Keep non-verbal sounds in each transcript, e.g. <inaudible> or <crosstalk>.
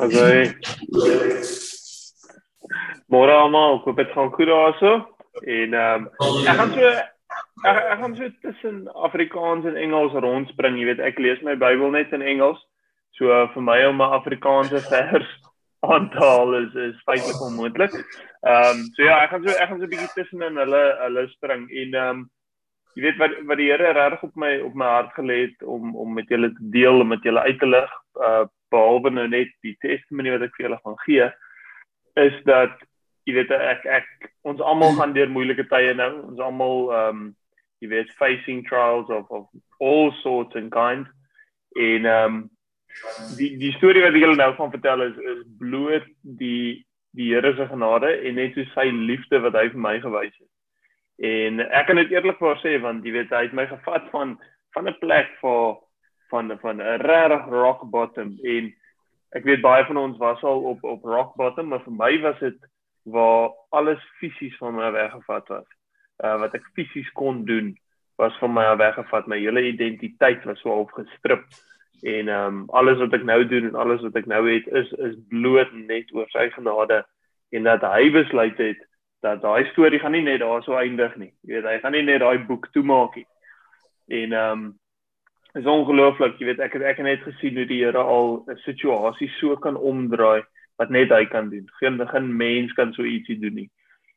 Okay. Môre almal, ek hoop dit gaan goed daarso. En ehm um, ek gaan so ek, ek gaan so tussen Afrikaans en Engels rondspring, jy weet, ek lees my Bybel net in Engels. So uh, vir my om 'n Afrikaanse vers aan te haal is is feitelik onmoontlik. Ehm um, so ja, ek gaan so ek gaan so 'n bietjie tussen in hulle hulle spring en ehm um, jy weet wat wat die Here regtig op my op my hart gelê het om om met julle te deel, om met julle uit te lig, uh behalwe nou net die testimonie wat ek vir julle gaan gee, is dat jy weet ek ek ons almal gaan deur moeilike tye nou. Ons almal ehm um, jy weet facing trials of of all sorts and kind. En ehm um, die die storie wat ek julle nou gaan vertel is is bloot die die Here se genade en net so sy liefde wat hy vir my gewys het. En ek kan dit eerlikwaar sê want jy weet hy het my gevat van van 'n plek vir van van 'n rare rock bottom en ek weet baie van ons was al op op rock bottom maar vir my was dit waar alles fisies van my weggevat was. Uh wat ek fisies kon doen was van my weggevat. My hele identiteit was so opgestrip en ehm um, alles wat ek nou doen en alles wat ek nou het is is bloot net oor sy genade en dat hy besluit het dat daai storie gaan nie net daar so eindig nie. Jy weet, hy gaan nie net daai boek toemaak nie. En ehm um, is ongelooflik, jy weet, ek het ek het net gesien hoe die Here al 'n situasie so kan omdraai wat net hy kan doen. Geen geen mens kan so ietsie doen nie.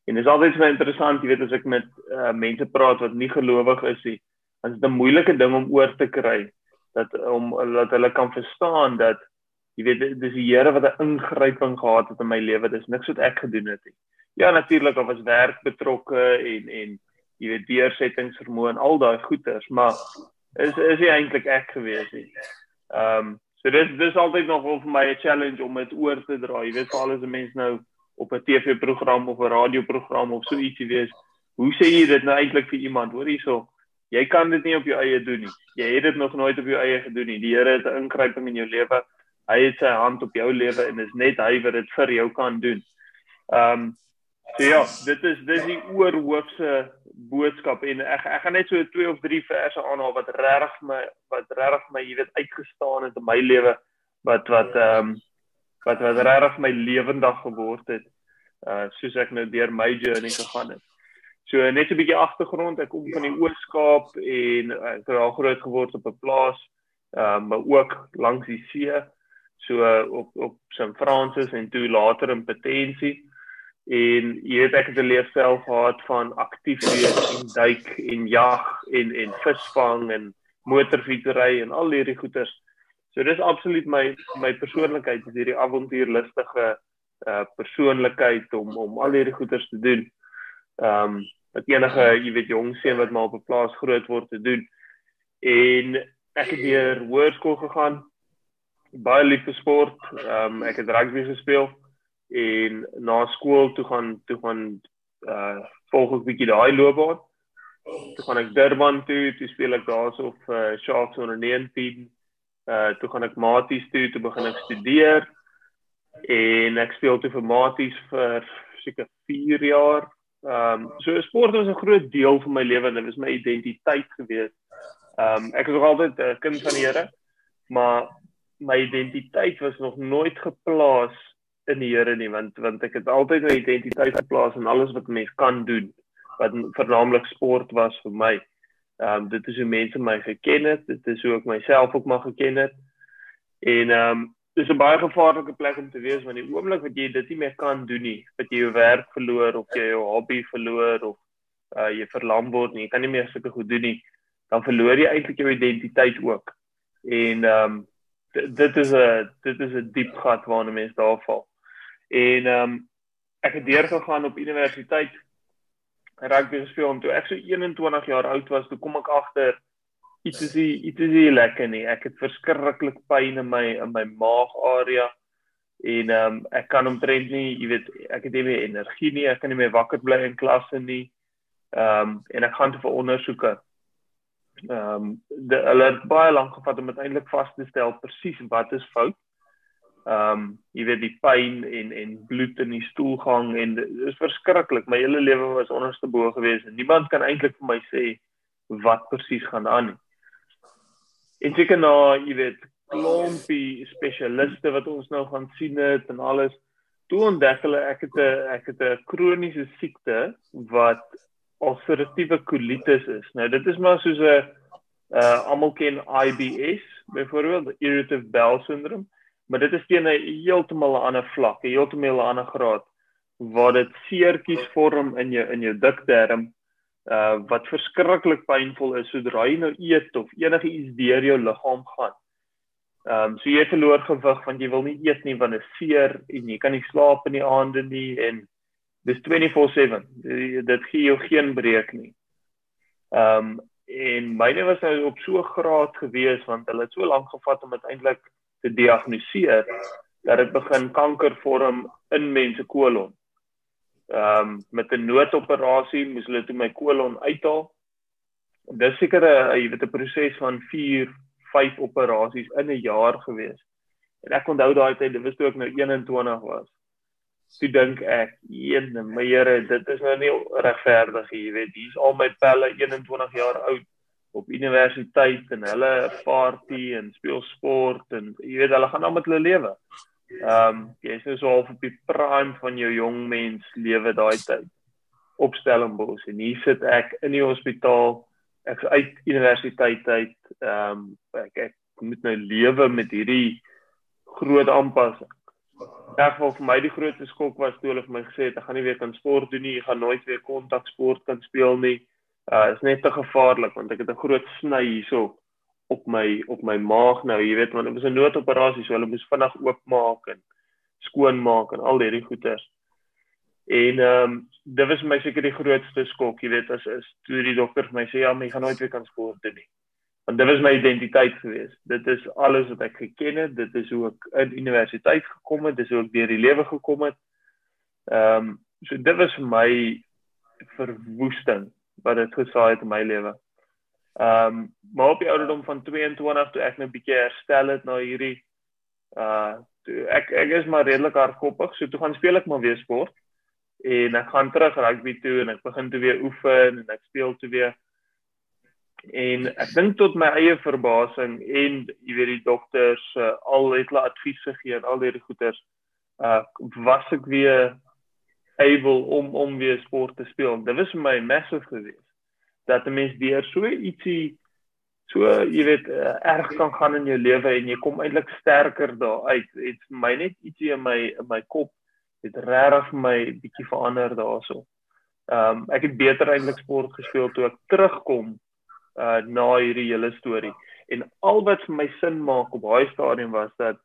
En dit is altyd so interessant, jy weet as ek met uh, mense praat wat nie gelowig is nie, dan is dit 'n moeilike ding om oor te kry dat om dat hulle kan verstaan dat jy weet dis die Here wat 'n ingryping gehad het in my lewe. Dis niks wat ek gedoen het nie. Ja, natuurlik of was werk betrokke en en jy weet deursettingsvermoë en al daai goeters, maar is is nie eintlik ek gewees nie. Ehm um, So dis dis altyd nog vir my 'n challenge om dit oor te dra. Jy weet vir alles 'n mens nou op 'n TV-program of 'n radioprogram of so ietsie wees. Hoe sê jy dit nou eintlik vir iemand? Hoor hierso. Jy kan dit nie op jou eie doen nie. Jy het dit nog nooit op jou eie gedoen nie. Die Here het 'n ingryping in jou lewe. Hy het sy hand op jou lewe en is net hy wat dit vir jou kan doen. Ehm um, So ja, dit is dis die oorhoofse boodskap en ek ek gaan net so twee of drie verse aanhaal wat regtig my wat regtig my jy weet uitgestaan het in my lewe wat wat ehm um, wat wat regtig my lewendig geword het. Uh soos ek nou deur my journey gegaan het. So net 'n bietjie agtergrond, ek kom van die Oos-Kaap en ek het al groot geword op 'n plaas, ehm um, maar ook langs die see, so op op St. Francis en toe later in Potensie en jy het ek het 'n leefstyl gehad van aktief wees en duik en jag en en visvang en motorfietsry en al hierdie goeters. So dis absoluut my my persoonlikheid is hierdie avontuurlustige uh persoonlikheid om om al hierdie goeters te doen. Ehm um, wat enige jy weet jong seun wat maar op 'n plaas groot word te doen. En ek het deur hoërskool gegaan. Baie lief vir sport. Ehm um, ek het rugby gespeel en na skool toe gaan toe gaan uh volg ek bietjie daai loopbaan. Toe gaan ek Durban toe, toe speel ek daarso op uh, Sharks onder 19. Uh toe gaan ek Maties toe, toe begin ek studeer en ek speel toe vir Maties vir seker 4 jaar. Ehm um, so sport was 'n groot deel van my lewe en dit was my identiteit gewees. Ehm um, ek was nog altyd 'n kind van die Here, maar my identiteit was nog nooit geplaas in die Here nie want want ek het altyd my identiteit geplaas in alles wat mens kan doen wat veralnik sport was vir my. Ehm um, dit is hoe mense my geken het, dit is hoe ek myself ook maar geken het. En ehm um, dis 'n baie gevaarlike plek om te wees want die oomblik wat jy dit nie meer kan doen nie, dat jy jou werk verloor of jy jou hobby verloor of uh jy verlam word nie, jy kan nie meer sulke goed doen nie, dan verloor jy eintlik jou identiteit ook. En ehm um, dit is 'n dit is 'n diep gat waarna mense daar val. En ehm um, ek het deurgegaan op universiteit rugby gespeel en toe ek so 21 jaar oud was, toe kom ek agter iets is nie iets is nie lekker nie. Ek het verskriklik pyn in my in my maagarea en ehm um, ek kan omtrent nie, jy weet, ek het nie meer energie nie, ek kan nie meer wakker bly in klasse nie. Ehm um, en ek gaan te vir ondersoeke. Ehm um, hulle het baie lank gevat om uiteindelik vas te stel presies wat is fout ehm um, jy weet die pyn en en bloed in die stoelgang en dit is verskriklik. My hele lewe was onderste bo gewees en niemand kan eintlik vir my sê wat presies gaan aan nie. En seker na jy weet klompie spesialiste wat ons nou gaan sien het en alles. Toe ontdek hulle ek het 'n ek het 'n kroniese siekte wat ulceratiewe kolitis is. Nou dit is maar soos 'n uh almal ken IBS, byvoorbeeld irritable bowel syndrome, maar dit is teen 'n heeltemal 'n ander vlak, 'n heeltemal 'n ander graad waar dit seertjies vorm in jou in jou dikterm uh wat verskriklik pynvol is sodra jy nou eet of enige iets deur jou liggaam gaan. Ehm um, so jy verloor gewig want jy wil nie eet nie want dit seer en jy kan nie slaap in die aande nie en dis 24/7. Dit gee jou geen breek nie. Ehm um, en myne was nou op so graad gewees want hulle het so lank gevat om uiteindelik te diagnoseer dat dit begin kanker vorm in mense kolon. Ehm um, met 'n noodoperasie moes hulle toe my kolon uithaal. Dis seker 'n jy weet 'n proses van 4, 5 operasies in 'n jaar gewees. En ek onthou daai tyd, dit was toe ek nou 21 was toe dink ek, "Een, my Here, dit is nou nie regverdig nie, jy weet, hier's al my pelle 21 jaar oud op universiteit en hulle party en speel sport en jy weet hulle gaan al met hulle lewe. Ehm um, jy's nou so half op die prime van jou jong mens lewe daai tyd. Opstellingbos en hier sit ek in die hospitaal. Ek's uit universiteit uit. Ehm um, ek ek moet nou lewe met hierdie groot aanpassing ek wil vir my die grootste skok was toe hulle vir my gesê het ek gaan nie weer kan sport doen nie, ek gaan nooit weer kontaksport kan speel nie. Uh is net te gevaarlik want ek het 'n groot sny hierso op my op my maag nou, jy weet want dit was 'n noodoperasie so hulle moes vinnig oopmaak en skoonmaak en al hierdie goeters. En ehm um, dit was my seker die grootste skok, jy weet as is toe die dokter vir my sê ja, maar jy gaan nooit weer kan sport doen nie want dit was my identiteit geweest. Dit is alles wat ek geken het. Dit is hoe ek in universiteit gekom het, dis hoe ek deur die lewe gekom het. Ehm um, so dit was vir my verwoesting wat dit gesaai het in my lewe. Ehm um, maar op die ouderdom van 22 toe ek net 'n bietjie herstel het na hierdie uh toe ek ek is maar redelik hardkoppig, so toe gaan speel ek maar weer sport en ek gaan terug rugby toe en ek begin toe weer oefen en ek speel toe weer en ek dink tot my eie verbasing en jy weet die dokters uh, al het hulle advies gegee en al hierdie goeters uh was ek weer able om om weer sport te speel. Dit was vir my massive geweest dat 'n mens deur so ietsie so jy weet uh, erg kan gaan in jou lewe en jy kom eintlik sterker daar uit. Dit vir my net ietsie in my in my kop het regtig my bietjie verander daaroor. Ehm um, ek het beter eintlik sport gespeel toe ek terugkom uh na hierdie hele storie. En al wat vir my sin maak op daai stadium was dat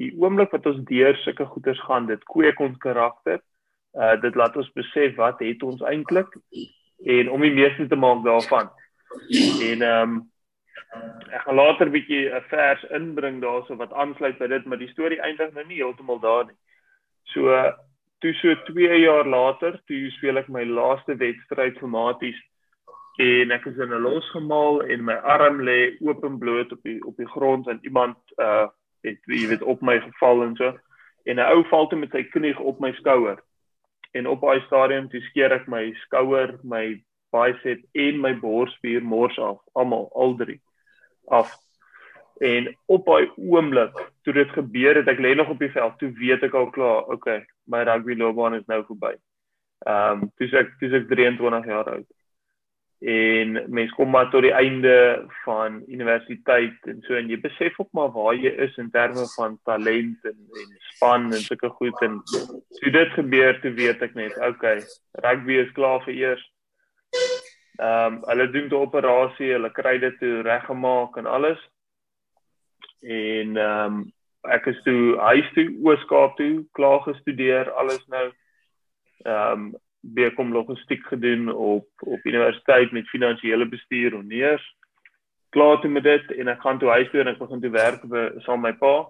die oomblik wat ons deur sulke goeters gaan, dit kweek ons karakter. Uh dit laat ons besef wat het ons eintlik en om die meeste te maak daarvan. En ehm um, ek gaan later 'n bietjie 'n vers inbring daarso wat aansluit by dit, maar die storie eindig nou nie heeltemal daar nie. So toe so 2 jaar later, toe speel ek my laaste wedstryd vir Maties en ek is in 'n losgemaal en my arm lê openbloot op die op die grond en iemand uh het jy weet op my geval en so en 'n ou val toe met sy knie op my skouer en op daai stadium toe skeer ek my skouer, my bicep en my borsspier mors af, almal al drie af. En op daai oomblik toe dit gebeur het, ek lê nog op die veld, toe weet ek al klaar, okay, my rugby loopbaan is nou verby. Ehm um, dis ek dis ek 23 jaar oud en mens kom maar tot die einde van universiteit en so en jy besef ook maar waar jy is in terme van talent en en span en sulke goed en toe dit gebeur toe weet ek net okay rugby is klaar vir eers. Ehm um, hulle doen die operasie, hulle kry dit toe reggemaak en alles. En ehm um, ek is toe huis toe Oos-Kaap toe klaar gestudeer, alles nou ehm um, BCom logistiek gedoen op op universiteit met finansiële bestuur en neers. Klaar toe met dit en ek gaan toe huis toe en ek begin toe werk by saam my pa.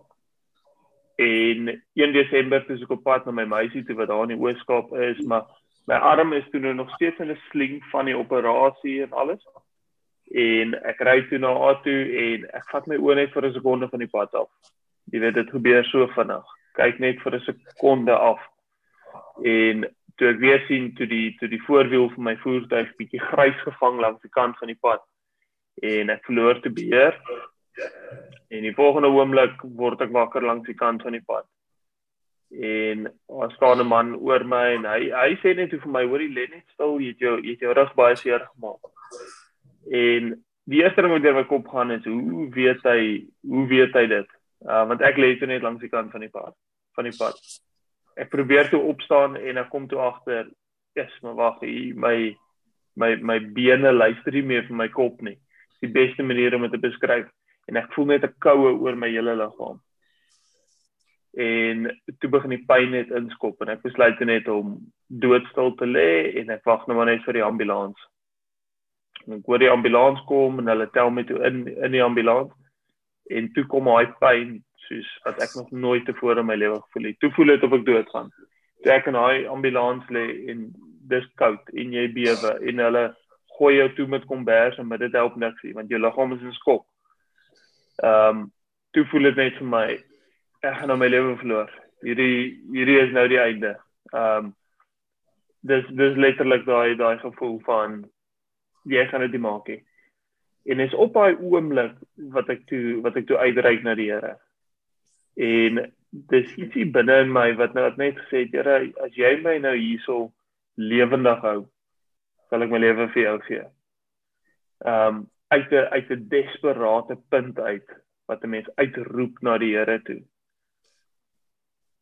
En 1 Desember toe ek op pad na my meisie toe wat daar in die Ooskaap is, maar my arm is toe nou nog steeds in 'n sling van die operasie en alles. En ek ry toe na haar toe en ek vat my oë net vir 'n sekonde van die pad af. Jy weet dit gebeur so vinnig. Kyk net vir 'n sekonde af. En toe ek weer sien toe die toe die voorwiel van my voertuig bietjie grys gevang langs die kant van die pad en ek verloor te beheer En die volgende oomblik word ek wakker langs die kant van die pad. En daar staan 'n man oor my en hy hy sê net vir my, "Hoorie, lê net stil, jy het jou jy het jou rug baie seer gemaak." En die eerste ding wat deur my kop gaan is, "Hoe weet hy, hoe weet hy dit?" Uh want ek lê net langs die kant van die pad, van die pad. Ek probeer toe opstaan en ek kom toe agter, "Yes, maar wag, my my my bene luister nie meer vir my kop nie." Die beste manier om dit te beskryf en ek voel net 'n koue oor my hele liggaam. En toe begin die pyn net inskop en ek besluit net om doodstil te lê en ek wag nou maar net vir die ambulans. En ek hoor die ambulans kom en hulle tel my toe in in die ambulans en toe kom daai pyn soos wat ek nog nooit tevore in my lewe gevoel het. Toe voel dit of ek doodgaan. Toe ek in daai ambulans lê en dis koud en jy bewe en hulle gooi jou toe met kombers en dit help niks nie want jou liggaam is in skok. Ehm um, toe voel dit net vir my ek gaan nou my lewe verloor. Hierdie hierdie is nou die einde. Ehm um, dis dis letterlik daai daai gevoel van jy gaan dit maak nie. En is op daai oomblik wat ek toe wat ek toe uitreik na die Here. En dis ietsie binne in my wat nou net gesê het, Here, as jy my nou hierso lewendig hou, sal ek my lewe vir jou gee. Um, uit 'n uit 'n desperate punt uit wat 'n mens uitroep na die Here toe.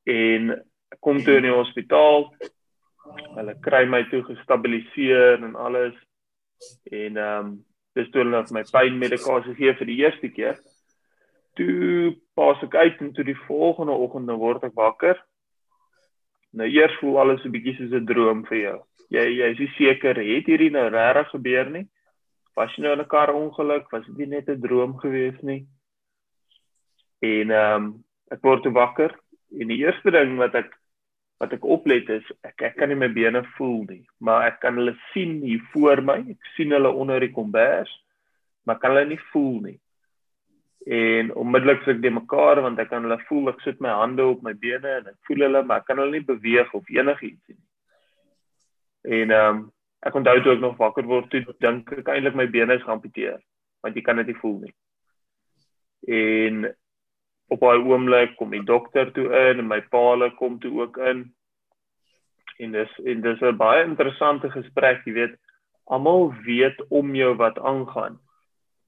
En kom toe in die hospitaal. Hulle kry my toe gestabiliseer en alles. En ehm um, dis toe hulle my pynmedikasie gee vir die eerste keer. Toe pas ek uit en toe die volgende oggend nou word ek wakker. Nou eers voel alles 'n bietjie soos 'n droom vir jou. Jy jy is seker het hierdie nou regtig gebeur nie? Was jy nou in 'n kar ongeluk? Was dit net 'n droom gewees nie? En ehm um, ek word te wakker en die eerste ding wat ek wat ek oplet is ek ek kan nie my bene voel nie, maar ek kan hulle sien hier voor my. Ek sien hulle onder die kombers, maar kan hulle nie voel nie. En onmiddellik sit ek die mekaar want ek kan hulle voel. Ek sit my hande op my bene en ek voel hulle, maar ek kan hulle nie beweeg of enigiets nie. En ehm um, ek onthou toe ek nog wakker word, toe dink ek eintlik my bene is geamputeer, want jy kan dit nie voel nie. En op daai oomblik kom die dokter toe in en my paale kom toe ook in. En dis en dis 'n baie interessante gesprek, jy weet, almal weet om jou wat aangaan.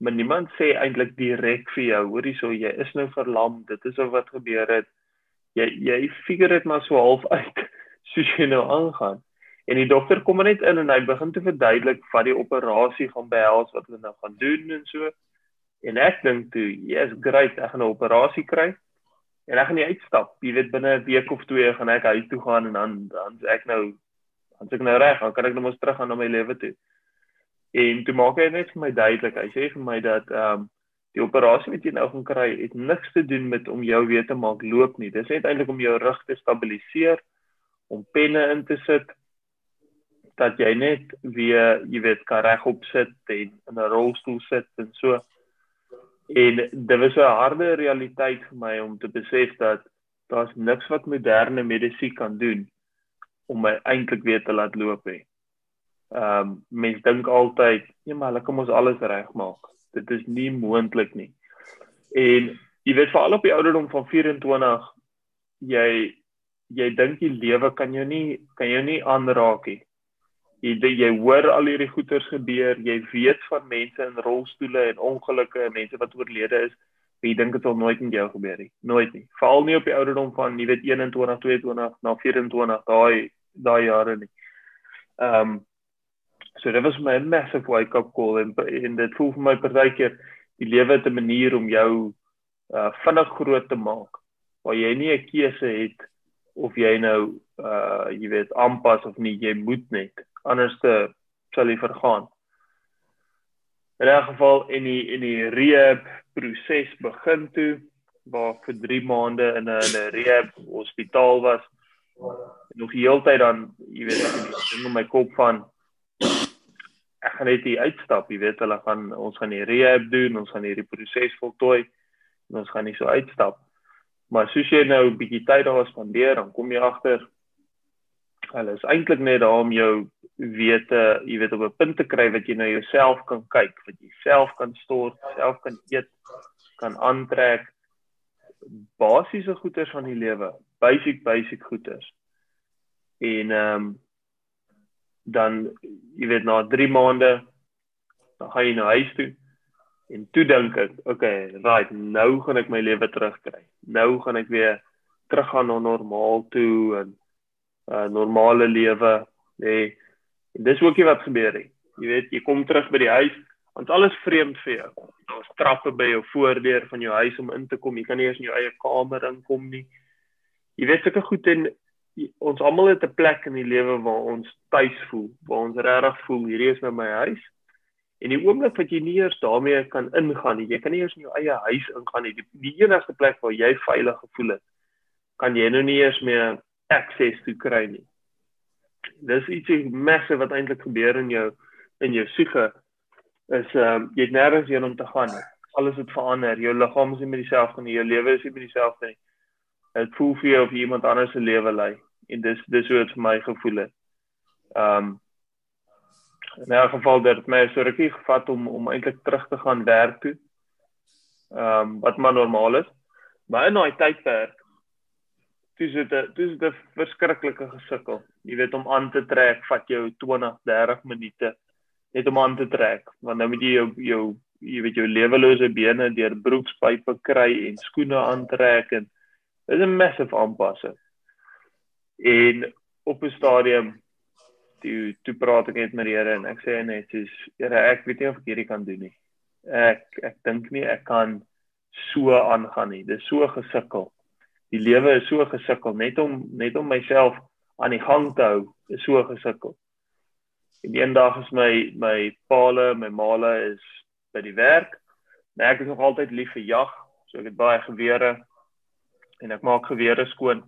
Maar niemand sê eintlik direk vir jou, hoorie so jy is nou verlam, dit is wat gebeur het. Jy jy figure dit maar so half uit <laughs> soos jy nou aangaan. En die dokter kom net in en hy begin te verduidelik wat die operasie gaan behels, wat hulle nou gaan doen en so. En ek dink toe, yes, great, ek gaan 'n operasie kry. En ek gaan nie uitstap. Jy weet binne 'n week of twee gaan ek huis toe gaan en dan dan ek nou dan ek nou reg, dan kan ek nou mos terug gaan na my lewe toe. En toe maak hy net vir my duidelik. Hy sê vir my dat ehm um, die operasie wat jy nou gaan kry, het niks te doen met om jou weer te maak loop nie. Dis net eintlik om jou rug te stabiliseer, om penne in te sit dat jy net weer, jy weet, kan regop sit en in 'n rolstoel sit en so. En dit was 'n harde realiteit vir my om te besef dat daar's niks wat moderne medisyne kan doen om my eintlik weer te laat loop hê. Ehm um, mense dink altyd, nee maar hulle kom ons alles regmaak. Dit is nie moontlik nie. En jy weet veral op die ouderdom van 24 jy jy dink die lewe kan jou nie kan jou nie aanraak nie jy jy hoor al hierdie goeters gebeur, jy weet van mense in rolstoele en ongelukke en mense wat oorlede is, jy dink dit sal nooit met jou gebeur nie, nooit nie. Veral nie op die ouderdom van jy weet 21, 22 na 24, daai daai jare nie. Ehm um, so dit was my massive wake up call en en dit voel vir my partykeer die lewe het 'n manier om jou uh vinnig groot te maak waar jy nie 'n keuse het of jy nou uh jy weet aanpas of nie jy moet net anders te sal jy vergaan. In 'n geval in die in die rehab proses begin toe waar vir 3 maande in 'n in 'n rehab hospitaal was. En nog die hele tyd dan, jy weet, ek ding in my kop van ek gaan net hier uitstap, jy weet, hulle gaan ons gaan die rehab doen, ons gaan hierdie proses voltooi en ons gaan nie so uitstap. Maar soos jy nou 'n bietjie tyd daar spandeer, dan kom jy agter hulle is eintlik net daar om jou wete, jy weet op 'n punt te kry wat jy na jouself kan kyk, wat jy self kan stort, self kan eet, kan aantrek basiese goeder van die lewe, basic basic goeder. En ehm um, dan jy weet na 3 maande dan gaan jy na huis toe en toe dink ek, okay, right, nou gaan ek my lewe terugkry. Nou gaan ek weer teruggaan na normaal toe en 'n uh, normale lewe, nê. Nee. En dis ook wat gebeur het. Jy weet, jy kom terug by die huis, want alles vreemd vir jou. Daar's trappe by jou voordeur van jou huis om in te kom. Jy kan nie eens in jou eie kamer inkom nie. Jy weet sulke goed en ons almal het 'n plek in die lewe waar ons tuis voel, waar ons regtig voel hierdie is nou my huis. En die oomblik wat jy nie eers daarmee kan ingaan nie, jy kan nie eers in jou eie huis ingaan nie. Die, die enigste plek waar jy veilig gevoel het, kan jy nou nie eers meer access toe kry nie. Dis iets massief wat eintlik gebeur in jou in jou siege is ehm um, jy het nêrens heen om te gaan nie. Alles het verander. Jou liggaam is nie meer dieselfde nie. Jou lewe is nie meer dieselfde nie dit voel vir jou of iemand anders se lewe lei en dis dis hoe dit vir my gevoel het. Ehm um, in 'n geval dat my so rukkie gevat om om eintlik terug te gaan werk toe. Ehm um, wat maar normaal is. Maar in daai tydperk dis dit dis dit 'n verskriklike gesukkel. Jy weet om aan te trek vat jou 20, 30 minute net om aan te trek want nou moet jy jou jou jy weet jou lewelose bene deur broekspype kry en skoene aantrek en Dit is 'n massive aanpassing. En op 'n stadium toe toe praat ek net met die Here en ek sê net soos Here, ek weet nie of ek hierdie kan doen nie. Ek ek dink nie ek kan so aangaan nie. Dis so gesukkel. Die lewe is so gesukkel net om net om myself aan die gang te hou. Is so gesukkel. En eendag is my my paale, my maale is by die werk. Nou ek is nog altyd lief vir jag, so ek het baie gewere en ek maak gewere skoon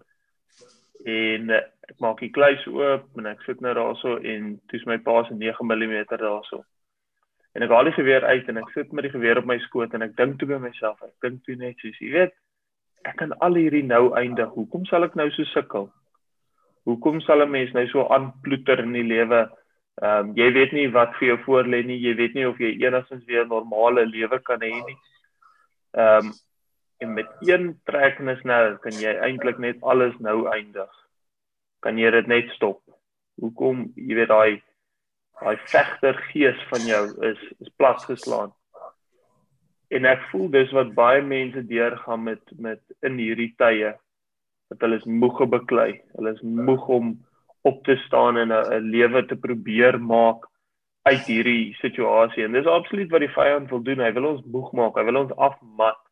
en uh, ek maak die kluis oop en ek sit nou daarso en toets my pa se 9 mm daarso. En ek haal die geweer uit en ek sit met die geweer op my skoot en ek dink toe by myself, ek dink toe net soos jy weet, ek kan al hierdie nou eindig. Hoekom sal ek nou so sukkel? Hoekom sal 'n mens nou so aanploeter in die lewe? Ehm um, jy weet nie wat vir jou voorlê nie. Jy weet nie of jy enigstens weer 'n normale lewe kan hê nie. Ehm um, en met een trekkingsnel kan jy eintlik net alles nou eindig. Kan jy dit net stop? Hoekom, jy weet daai daai vegter gees van jou is is platgeslaan. En ek voel dis wat baie mense deurgaan met met in hierdie tye dat hulle is moeg beklei. Hulle is moeg om op te staan en 'n lewe te probeer maak uit hierdie situasie. En dis absoluut wat die vyand wil doen. Hy wil ons moeg maak. Hy wil ons afmat.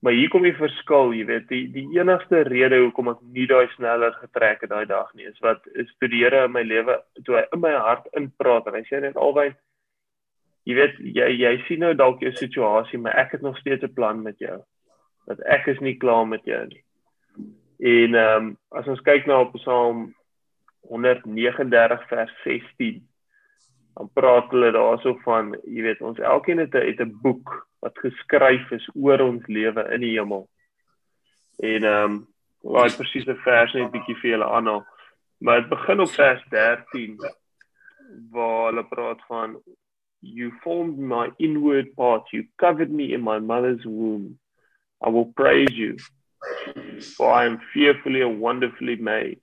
Maar hier kom die verskil, jy weet, die die enigste rede hoekom ek nie daai sneller getrek het daai dag nie, is wat is toe die Here in my lewe, toe hy in my hart inpraat en hy sê net albei jy weet, jy jy sien nou dalk jou situasie, maar ek het nog steeds 'n plan met jou. Dat ek is nie klaar met jou nie. En ehm um, as ons kyk na op Psalm 139 vers 16, dan praat hulle daarso van, jy weet, ons elkeen het 'n het 'n boek wat geskryf is oor ons lewe in die hemel. En ehm um, laat presiese vers net 'n bietjie vir julle aanhaal. Maar dit begin op vers 13 waar hulle praat van you formed my inward parts you covered me in my mother's womb i will praise you for i am fearfully and wonderfully made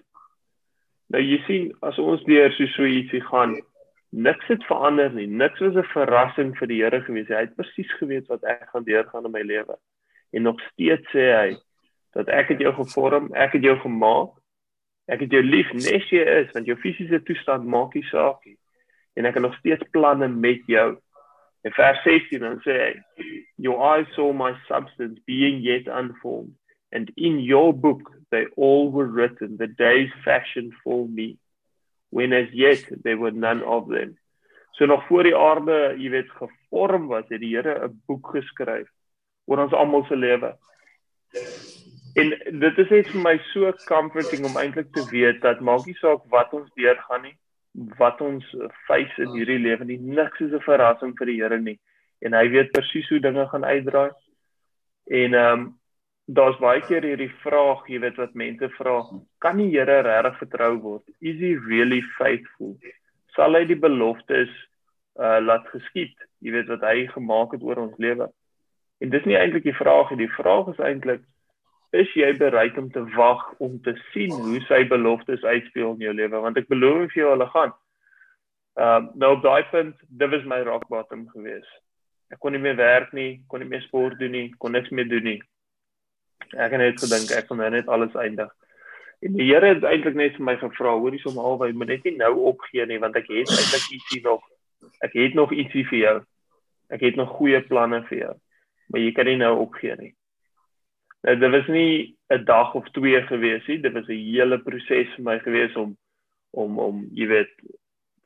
nou jy sien as ons deur so so ietsie gaan niks het verander nie. Niks was 'n verrassing vir die Here gewees. Hy het presies geweet wat ek gaan deurgaan in my lewe. En nog steeds sê hy dat ek het jou gevorm, ek het jou gemaak. Ek het jou lief nes jy is, want jou fisiese toestand maak nie saak nie. En ek het nog steeds planne met jou. In vers 16 dan sê hy, "Your eyes saw my substance being yet unformed, and in your book they all were written, the days fashioned for me." When as yet there were none of them. So nog voor die aarde, jy weet, gevorm was, het die Here 'n boek geskryf oor ons almal se lewe. En dit is net vir my so comforting om eintlik te weet dat maak nie saak wat ons deurgaan nie, wat ons face in hierdie lewe nie, niks is 'n verrassing vir die Here nie. En hy weet presies hoe dinge gaan uitdraai. En ehm um, daar's baie keer hierdie vraag, jy weet wat mense vra, kan die Here regtig vertrou word? Is he really faithful? Sal hy die beloftes uh laat geskied? Jy weet wat hy gemaak het oor ons lewe. En dis nie eintlik die vraag nie. Die vraag is eintlik is jy bereid om te wag om te sien hoe sy beloftes uitspeel in jou lewe want ek beloof vir jou hulle gaan. Ehm um, nou op daai punt, dit was my rock bottom geweest. Ek kon nie meer werk nie, kon nie meer sport doen nie, kon niks meer doen nie. Ek het net gedink ek gaan nou net alles eindig. En die Here het eintlik net vir my gevra, hoorie som halfwy, moet net nie nou opgee nie want ek het eintlik ietsie nog. Ek het nog ietsie vir jou. Ek het nog goeie planne vir jou. Maar jy kan nie nou opgee nie. Nou dit was nie 'n dag of twee gewees nie, dit was 'n hele proses vir my gewees om om om jy weet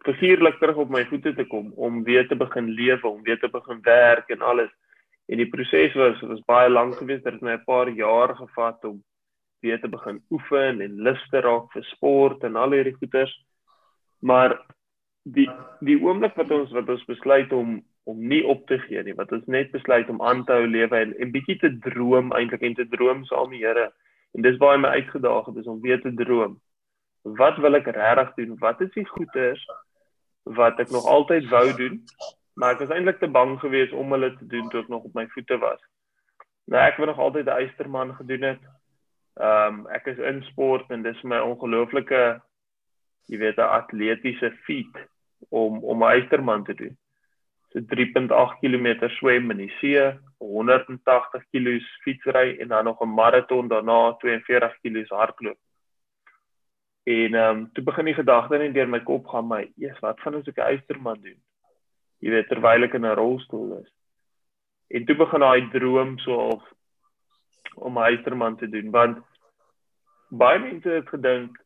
figuurlik terug op my voete te kom, om weer te begin lewe, om weer te begin werk en alles. En die proses was was baie lank geweest, dit het my 'n paar jaar gevat om weer te begin oefen en lus te raak vir sport en al hierdie goeters. Maar die die oomblik wat ons wat ons besluit om om nie op te gee nie, wat ons net besluit om aan te hou lewe en 'n bietjie te droom eintlik en te droom saam die Here. En dis baie my uitgedaag het is om weer te droom. Wat wil ek regtig doen? Wat is die goeters wat ek nog altyd wou doen, maar ek was eintlik te bang geweest om hulle te doen tot ek nog op my voete was. Nou ek wou nog altyd 'n eysterman gedoen het. Ehm um, ek is in sport en dis my ongelooflike jy weet 'n atletiese feat om om 'n eysterman te doen. So 3.8 km swem in die see, 180 kg fietsry en dan nog 'n maraton daarna 42 kg hardloop. En ehm um, toe begin die gedagte net deur my kop gaan my, "Jesus, wat van as ek 'n eysterman doen?" Jy weet terwyl ek in 'n rolstoel is. En toe begin daai droom so half om 'n eysterman te doen want baie mense het gedink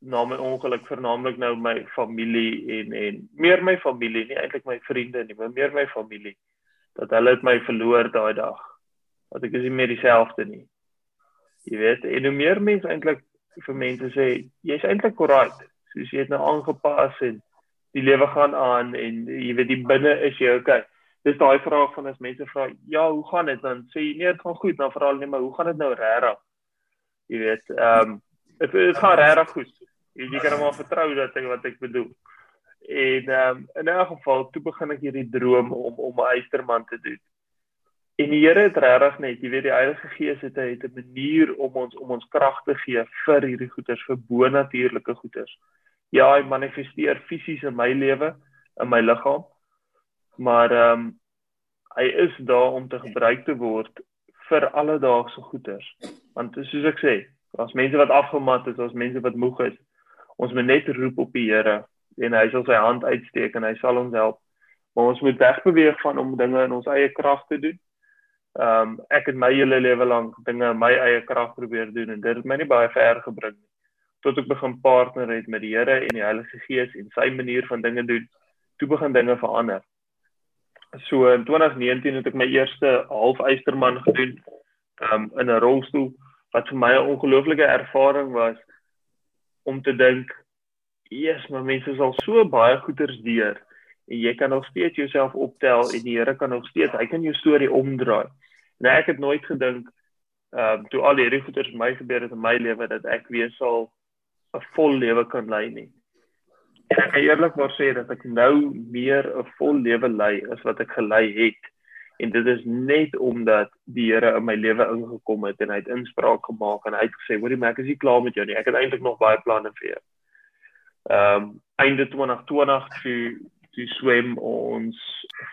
na my ongeluk vernaamlik nou my familie en en meer my familie nie eintlik my vriende nie maar meer my familie dat hulle het my verloor daai dag dat ek is nie meer dieselfde nie jy weet en hoe meer mense eintlik vir mense sê jy's eintlik korrek soos jy het nou aangepas en die lewe gaan aan en jy weet die binne is jy okay dis daai vraag van as mense vra ja hoe gaan dit dan sê jy nee dit gaan goed dan vra hulle net maar hoe gaan dit nou regtig jy weet ehm um, dit dit gaan regtig goed. Jy, jy kan maar vertrou dat ek wat ek bedoel. En ehm um, in 'n geval toe begin ek hierdie droom om om 'n eysterman te doen. En die Here het regtig net, jy weet die Heilige Gees het het 'n manier om ons om ons krag te gee vir hierdie goeders, vir bonatuurlike goeders. Ja, hy manifesteer fisies in my lewe, in my liggaam. Maar ehm um, hy is daar om te gebruik te word vir alledaagse goeders. Want soos ek sê, as mense wat afgemat is, as mense wat moeg is, ons moet net roep op die Here en hy sal sy hand uitsteek en hy sal ons help. Maar ons moet wegbeweeg van om dinge in ons eie krag te doen. Ehm um, ek het my hele lewe lank dinge in my eie krag probeer doen en dit het my nie baie ver gebring nie. Tot ek begin partner het met die Here en die Heilige Gees en sy manier van dinge doen, toe begin dinge verander. So in 2019 het ek my eerste halfysterman gedoen um, in 'n rolstoel wat vir my 'n ongelooflike ervaring was om te dink, "Jesus, my mense is al so baie goeters deur en jy kan nog steeds jouself optel en die Here kan nog steeds, hy kan jou storie omdraai." En ek het nooit gedink ehm um, toe al hierdie goeters my gebeur het in my lewe dat ek weer sal 'n vol lewe kan lei nie. En ek kan eerlikwaar sê dat ek nou meer 'n vol lewe lei as wat ek gelei het. En dit is net omdat die Here in my lewe ingekom het en hy het inspraak gemaak en hy het gesê, "Hoorie, ek is nie klaar met jou nie. Ek het eintlik nog baie planne vir jou." Ehm um, einde 2020 toe toe swem ons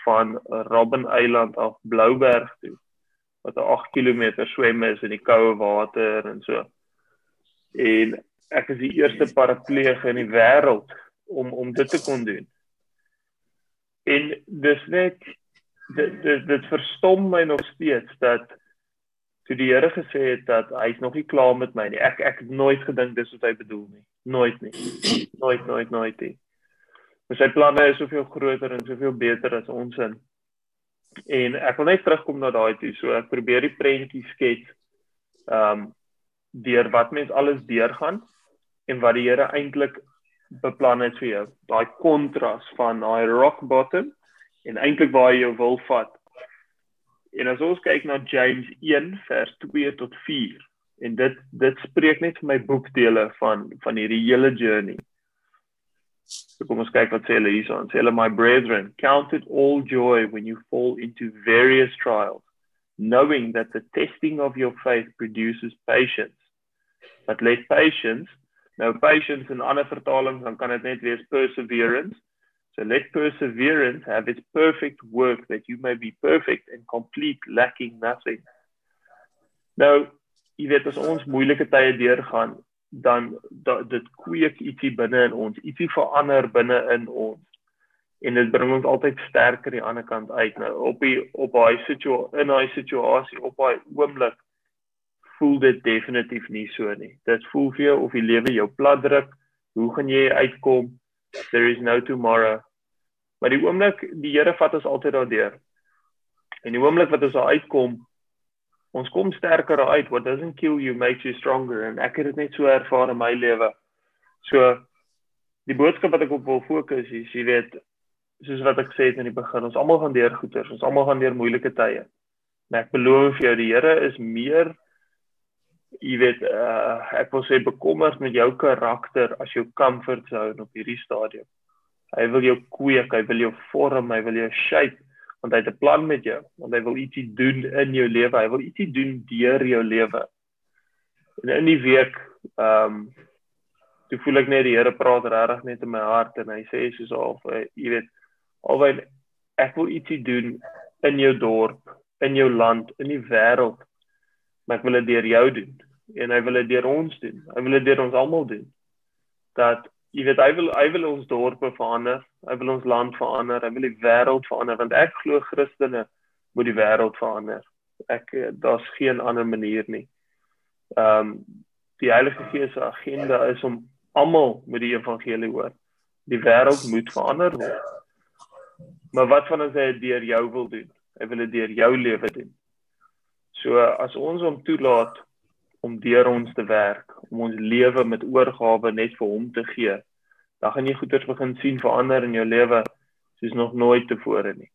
van Robben Eiland af Blouberg toe wat 'n 8 km swem is in die koue water en so. En ek is die eerste parapleeg in die wêreld om om dit te kon doen. En dis net dit dit, dit verstom my nog steeds dat toe die Here gesê het dat hy's nog nie klaar met my nie. Ek ek het nooit gedink dis wat hy bedoel nie. Nooit nie. Nooit nooit nooit nie. Maar sy planne is soveel groter en soveel beter as ons in. En ek wil net terugkom na daai toe. So ek probeer die prentjie skets ehm um, deur wat mens alles deurgaan en wat die Here eintlik beplan het vir jou. Daai kontras van daai rock bottom en eintlik waar jy jou wil vat. En as ons kyk na James 1 vers 2 tot 4 en dit dit spreek net vir my boekdele van van hierdie hele journey. So kom ons kyk wat sê hulle hierson. Sê hulle my brethren, count it all joy when you fall into various trials, knowing that the testing of your faith produces patience. But let patience, nou patience in ander vertalings dan kan dit net wees perseverance. So let perseverance have its perfect work that you may be perfect and complete lacking nothing. Nou, jy weet as ons moeilike tye deurgaan, dan da, dit kweek ietsie binne in ons, ietsie verander binne in ons en dit bring ons altyd sterker die ander kant uit nou op die op daai situasie in daai situasie op daai oomblik voel dit definitief nie so nie. Dit voel vir jou of die lewe jou plat druk hoe gaan jy uitkom? There is no tomorrow. Maar die oomblik die Here vat ons altyd daardeur. En die oomblik wat ons daar uitkom ons kom sterker uit. What doesn't kill you makes you stronger. En ek het dit net so ervaar in my lewe. So die boodskap wat ek op wil fokus is jy weet soos wat ek sê het in die begin, ons almal gaan deur goeters, ons almal gaan deur moeilike tye. Maar ek beloof vir jou, die Here is meer jy weet, uh, ek wil sê bekommerd met jou karakter as jou comfort zone op hierdie stadium. Hy wil jou kweek, hy wil jou vorm, hy wil jou shape want hy het 'n plan met jou, want hy wil ietsie doen in jou lewe, hy wil ietsie doen deur jou lewe. En in die week, ehm um, toe voel ek net die Here praat regtig net in my hart en hy sê soos al, jy weet, alhoewel ek wil ietsie doen in jou dorp, in jou land, in die wêreld. Maar ek wil dit deur jou doen en hy wil dit deur ons doen. Hy wil dit deur ons almal doen. Dat jy weet hy wil hy wil ons dorpe verander, hy wil ons land verander, hy wil die wêreld verander want ek glo Christene moet die wêreld verander. Ek daar's geen ander manier nie. Ehm um, die Heilige Gees se agenda is om almal met die evangelie hoor. Die wêreld moet verander word. Maar wat van as hy dit deur jou wil doen? Hy wil dit deur jou lewe doen. So as ons hom toelaat om deur ons te werk, om ons lewe met oorgawe net vir hom te gee, dan gaan jy goeders begin sien verander in jou lewe soos nog nooit tevore nie.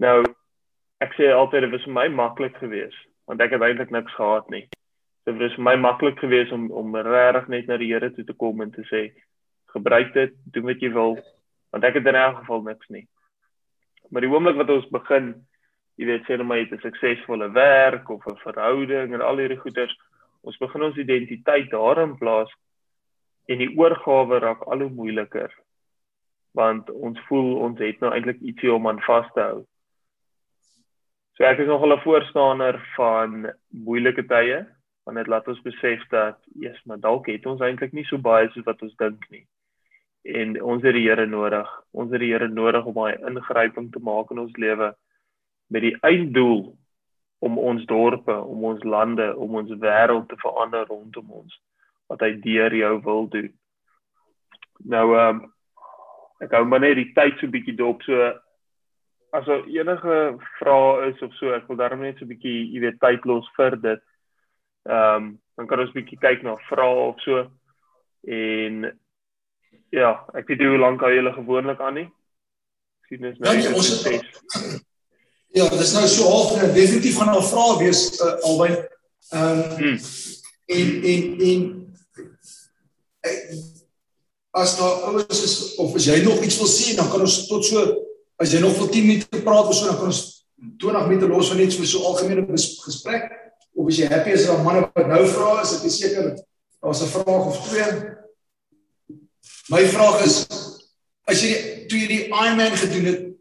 Nou ek sê altyd dit was vir my maklik geweest want ek het eintlik niks gehad nie. Dit was vir my maklik geweest om om regtig net na die Here toe te kom en te sê gebruik dit, doen wat jy wil want ek het in elk geval niks nie. Maar die oomblik wat ons begin, jy weet, sê net maar jy het 'n suksesvolle werk of 'n verhouding en al hierdie goeders, ons begin ons identiteit daarin plaas en die oorgawe raak al hoe moeiliker. Want ons voel ons het nou eintlik ietsie om aan vas te hou. So ek is nogal 'n voorstander van moeilike tye, want dit laat ons besef dat, eers maar dalk het ons eintlik nie so baie soos wat ons dink nie en ons het die Here nodig. Ons het die Here nodig om daai ingryping te maak in ons lewe met die einddoel om ons dorpe, om ons lande, om ons wêreld te verander rondom ons wat hy deur jou wil doen. Nou ehm um, ek hou maar net die tyd so bietjie dop so as daar enige vrae is of so, ek wil daarom net so bietjie, jy weet, tyd los vir dit. Ehm um, dan kan ons bietjie kyk na vrae of so en Ja, ek weet hoe lank hou julle gewoonlik aan nie? Sien dis nou ja, ons <coughs> Ja, dit is nou so half en definitief gaan 'n vraag wees uh, albei. Ehm um, hmm. en en en as daar ouers is of as jy nog iets wil sê, dan kan ons tot so as jy nog vir 10 minute praat of so, dan kan ons 20 minute los van net so so algemene gesprek of as jy happy is dat manne wat nou vra is, ek is seker daar's 'n vraag of twee. My vraag is as jy toe jy die Ironman gedoen het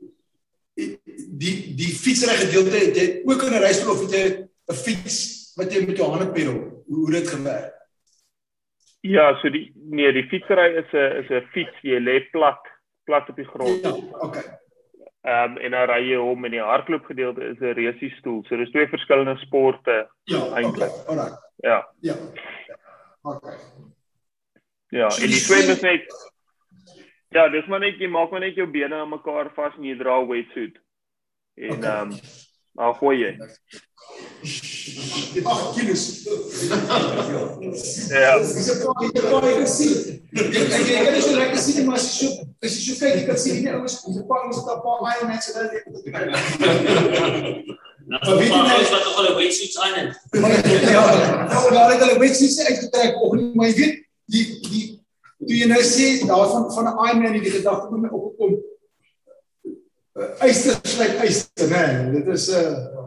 die die fietsry gedeelte het jy ook in 'n reisblof het jy 'n fiets wat jy met jou hande pedal hoe hoe dit gewerk? Ja so die nee die fietsry is 'n is 'n fiets. Jy lê plat plat op die grond. Ja okay Ehm um, en dan ry jy hom in die hardloop gedeelte is 'n reusie stoel so dis twee verskillende sporte ja, eintlik okay. Alright. Ja. Ja. Okay Ja, en die swem is net Ja, dis maar net jy maak maar net jou bene aan mekaar vas en jy dra 'n wetsuit. En ehm okay. um, maar gooi jy. Ag, kilos. Ja. Dis 'n paar hier daar ek sien. Ek ek kan nie so lekker sien maar as jy so as jy so kyk, jy kan sien nie ouens om 'n paar ons daar paar baie mense daar. Nou, wie doen dit wat hulle wetsuits aan het? Ja, nou daar het hulle wetsuits uitgetrek of nie, maar jy weet die die toe jy nou sê daarvan van 'n Ironman die gedagte kom my opkom. Eister sluit eister, né? Dit is 'n uh,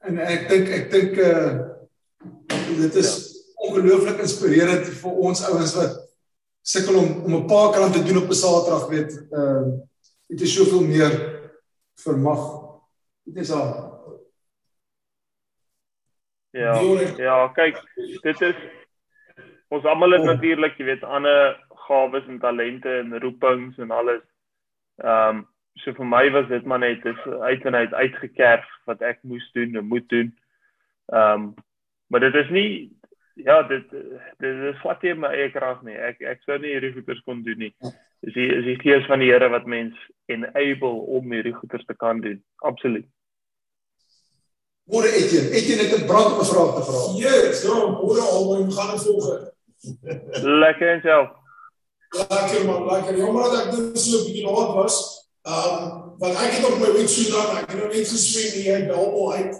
En ek dink ek dink uh dit is ja. ongelooflik inspirerend vir ons ouens wat sukkel om om 'n paar krant te doen op 'n Saterdag weet uh dit is soveel meer vermag. Dit is al Ja, ja, kyk, dit is ons almal het oh. natuurlik, jy weet, ander gawes en talente en roepings en alles. Ehm um, so vir my was dit maar net is uit en uit uitgekerf wat ek moes doen en moet doen. Ehm um, maar dit is nie ja, dit dit is wat jy my eie krag nie. Ek ek sou nie hierdie goeders kon doen nie. Dis die is die gees van die Here wat mens enable om hierdie goeders te kan doen. Absoluut. Môre Etienne, Etienne het 'n brand om 'n vraag te vra. Ja, yes, dan môre albei gaan dit volg. Lekker en self. Lekker man, lekker. Jammer dat ek dit so 'n bietjie laat was. Ehm, um, want ek het op my wetsuit dan, ek het nou net geswem hier Dalbo uit.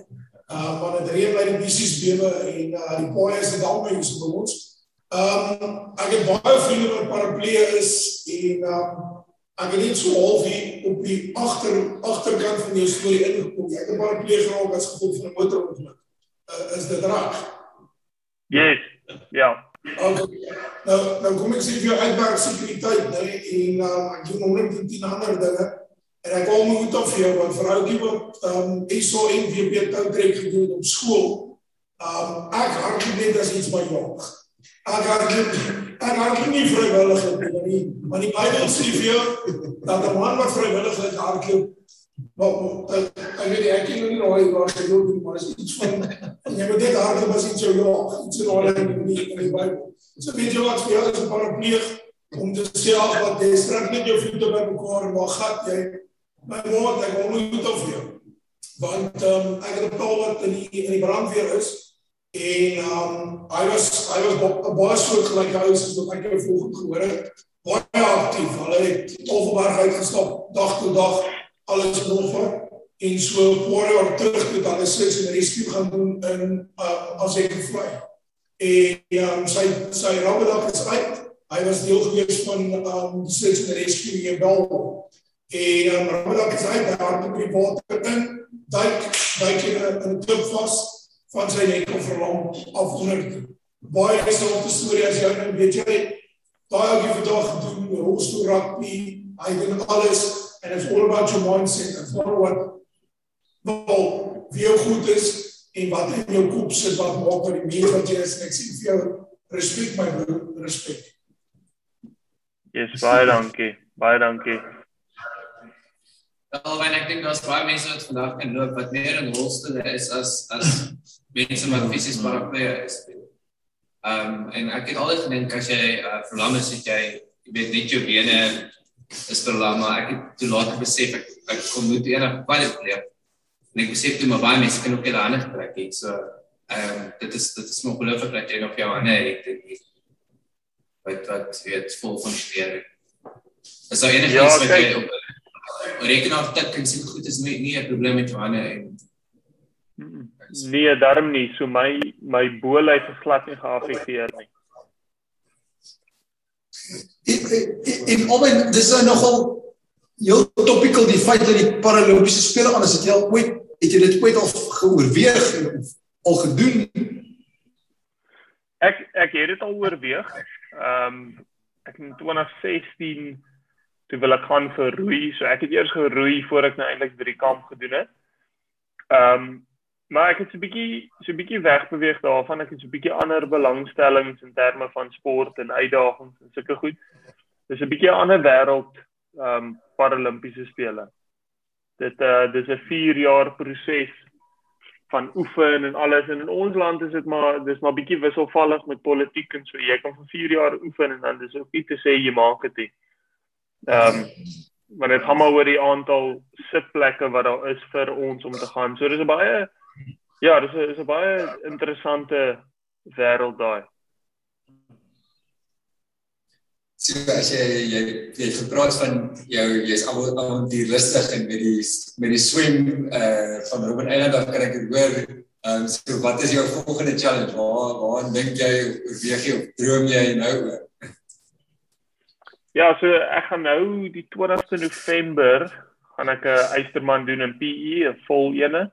Ehm, uh, maar dit reën by die bisies bewe en uh, die paaie is net albei so by ons. Ehm, um, ek het baie vriende wat paraplee is en ehm um, ek het net so half hier op die agter agterkant van jou storie ingekom. Ek het paraplee geraak as gevolg van 'n motorongeluk. Uh, is dit reg? Yes. Ja. Okay. Nou nou kom ek sê vir jou uitwerk sekuriteit, nee, en uh, ek doen nog net 10 ander dinge. En ek kom moet op vir jou want vroukie wat ehm um, ISO en VP tou trek gedoen op skool. Ehm um, ek hardloop net as iets my jong. Ek hardloop ek hardloop nie vrywillig nie, maar die Bybel sê vir jou dat 'n man wat vrywillig hardloop Maar ek ek weet ek ken nie hoe hy was gedoen nie, maar is iets van jy moet net harde was iets jou ja, iets in orde in die in die Bybel. So weet jy wat vir jou is 'n parapleeg om te sê ag wat jy strek net jou voete by mekaar en waar gat jy? My woord, ek wil moet of jou. Want um, ek het pa wat in die in die brandweer is en um, hy was hy was baie soort gelyk hy is wat ek jou volgens gehoor het. Baie aktief. Hulle het Toffelberg uitgestap dag tot dag alles nog vir en so paar jaar terug toe dan is sy in rescue gaan doen in uh, as ek vlei. En um, sy sy Ramadan is uit. Hy was deel gewees van um search and rescue hier wel. En um, Ramadan is uit daar op die water in. Duik duik in 'n klip vas van sy nek of verlam af onder. Baie dieselfde storie as jou nou weet jy. Daai hy vandag gedoen, rolstoel rugby, hy doen alles and it's all about your mindset. It's not what wel wie jou goed is en wat in jou kop sit wat maak dat die mens wat jy is ek sê vir jou respek my broer, respek. Yes, baie dankie. Baie dankie. Wel, en ek dink daar's baie mense wat vandag kan loop wat meer in rolstoele is as as mense wat fisies paraplee is. Ehm um, en ek het altyd gedink as jy uh, verlam is, het jy jy weet net jou bene is lank maar ek het toe later besef ek ek kom moet enig kwaliteit leef. En ek besef toe maar baie mense kan ook hulle hande gebruik het. So ehm um, dit is dit is nog gelukkig dat jy nog jou hande het en jy wat wat weet vol funksioneer. Is daar enige ja, iets wat jy op rekenaar tik en sien goed is nie nie 'n probleem met jou hande en Nee, daarom nie. So my my boelheid is glad nie geaffekteer nie. En albei dis nou nogal heel topical die feit dat die paralimpiese spele aan is dit al ooit het jy dit ooit al geoorweeg of al gedoen? Ek ek het dit al oorweeg. Ehm um, ek in 2016 toe wil ek gaan vir roei so ek het eers geroei voor ek nou eintlik by die kamp gedoen het. Ehm um, Maar ek het so 'n bietjie so 'n bietjie wegbeweeg daarvan. Ek het so 'n bietjie ander belangstellings in terme van sport en uitdagings en sulke goed. Dis 'n bietjie 'n ander wêreld ehm um, paralimpiese spele. Dit uh dis 'n 4 jaar proses van oefen en alles en in ons land is dit maar dis maar bietjie wisselvallig met politiek en so. Jy kan vir 4 jaar oefen en dan dis ook nie te sê jy maak dit. Ehm um, maar dit gaan maar oor die aantal sitplekke wat daar is vir ons om te gaan. So dis 'n baie Ja, dis 'n is 'n baie interessante wêreld daai. So as jy jy jy gepraat van jou jy's avontuurlustig en met die met die swem uh van Robben Island af kan ek dit hoor. Ehm um, so wat is jou volgende challenge? Waar waar dink jy oorweeg jy of droom jy nou oor? Ja, so ek gaan nou die 20ste November gaan ek 'n uh, Eysterman doen in PE, 'n vol ene.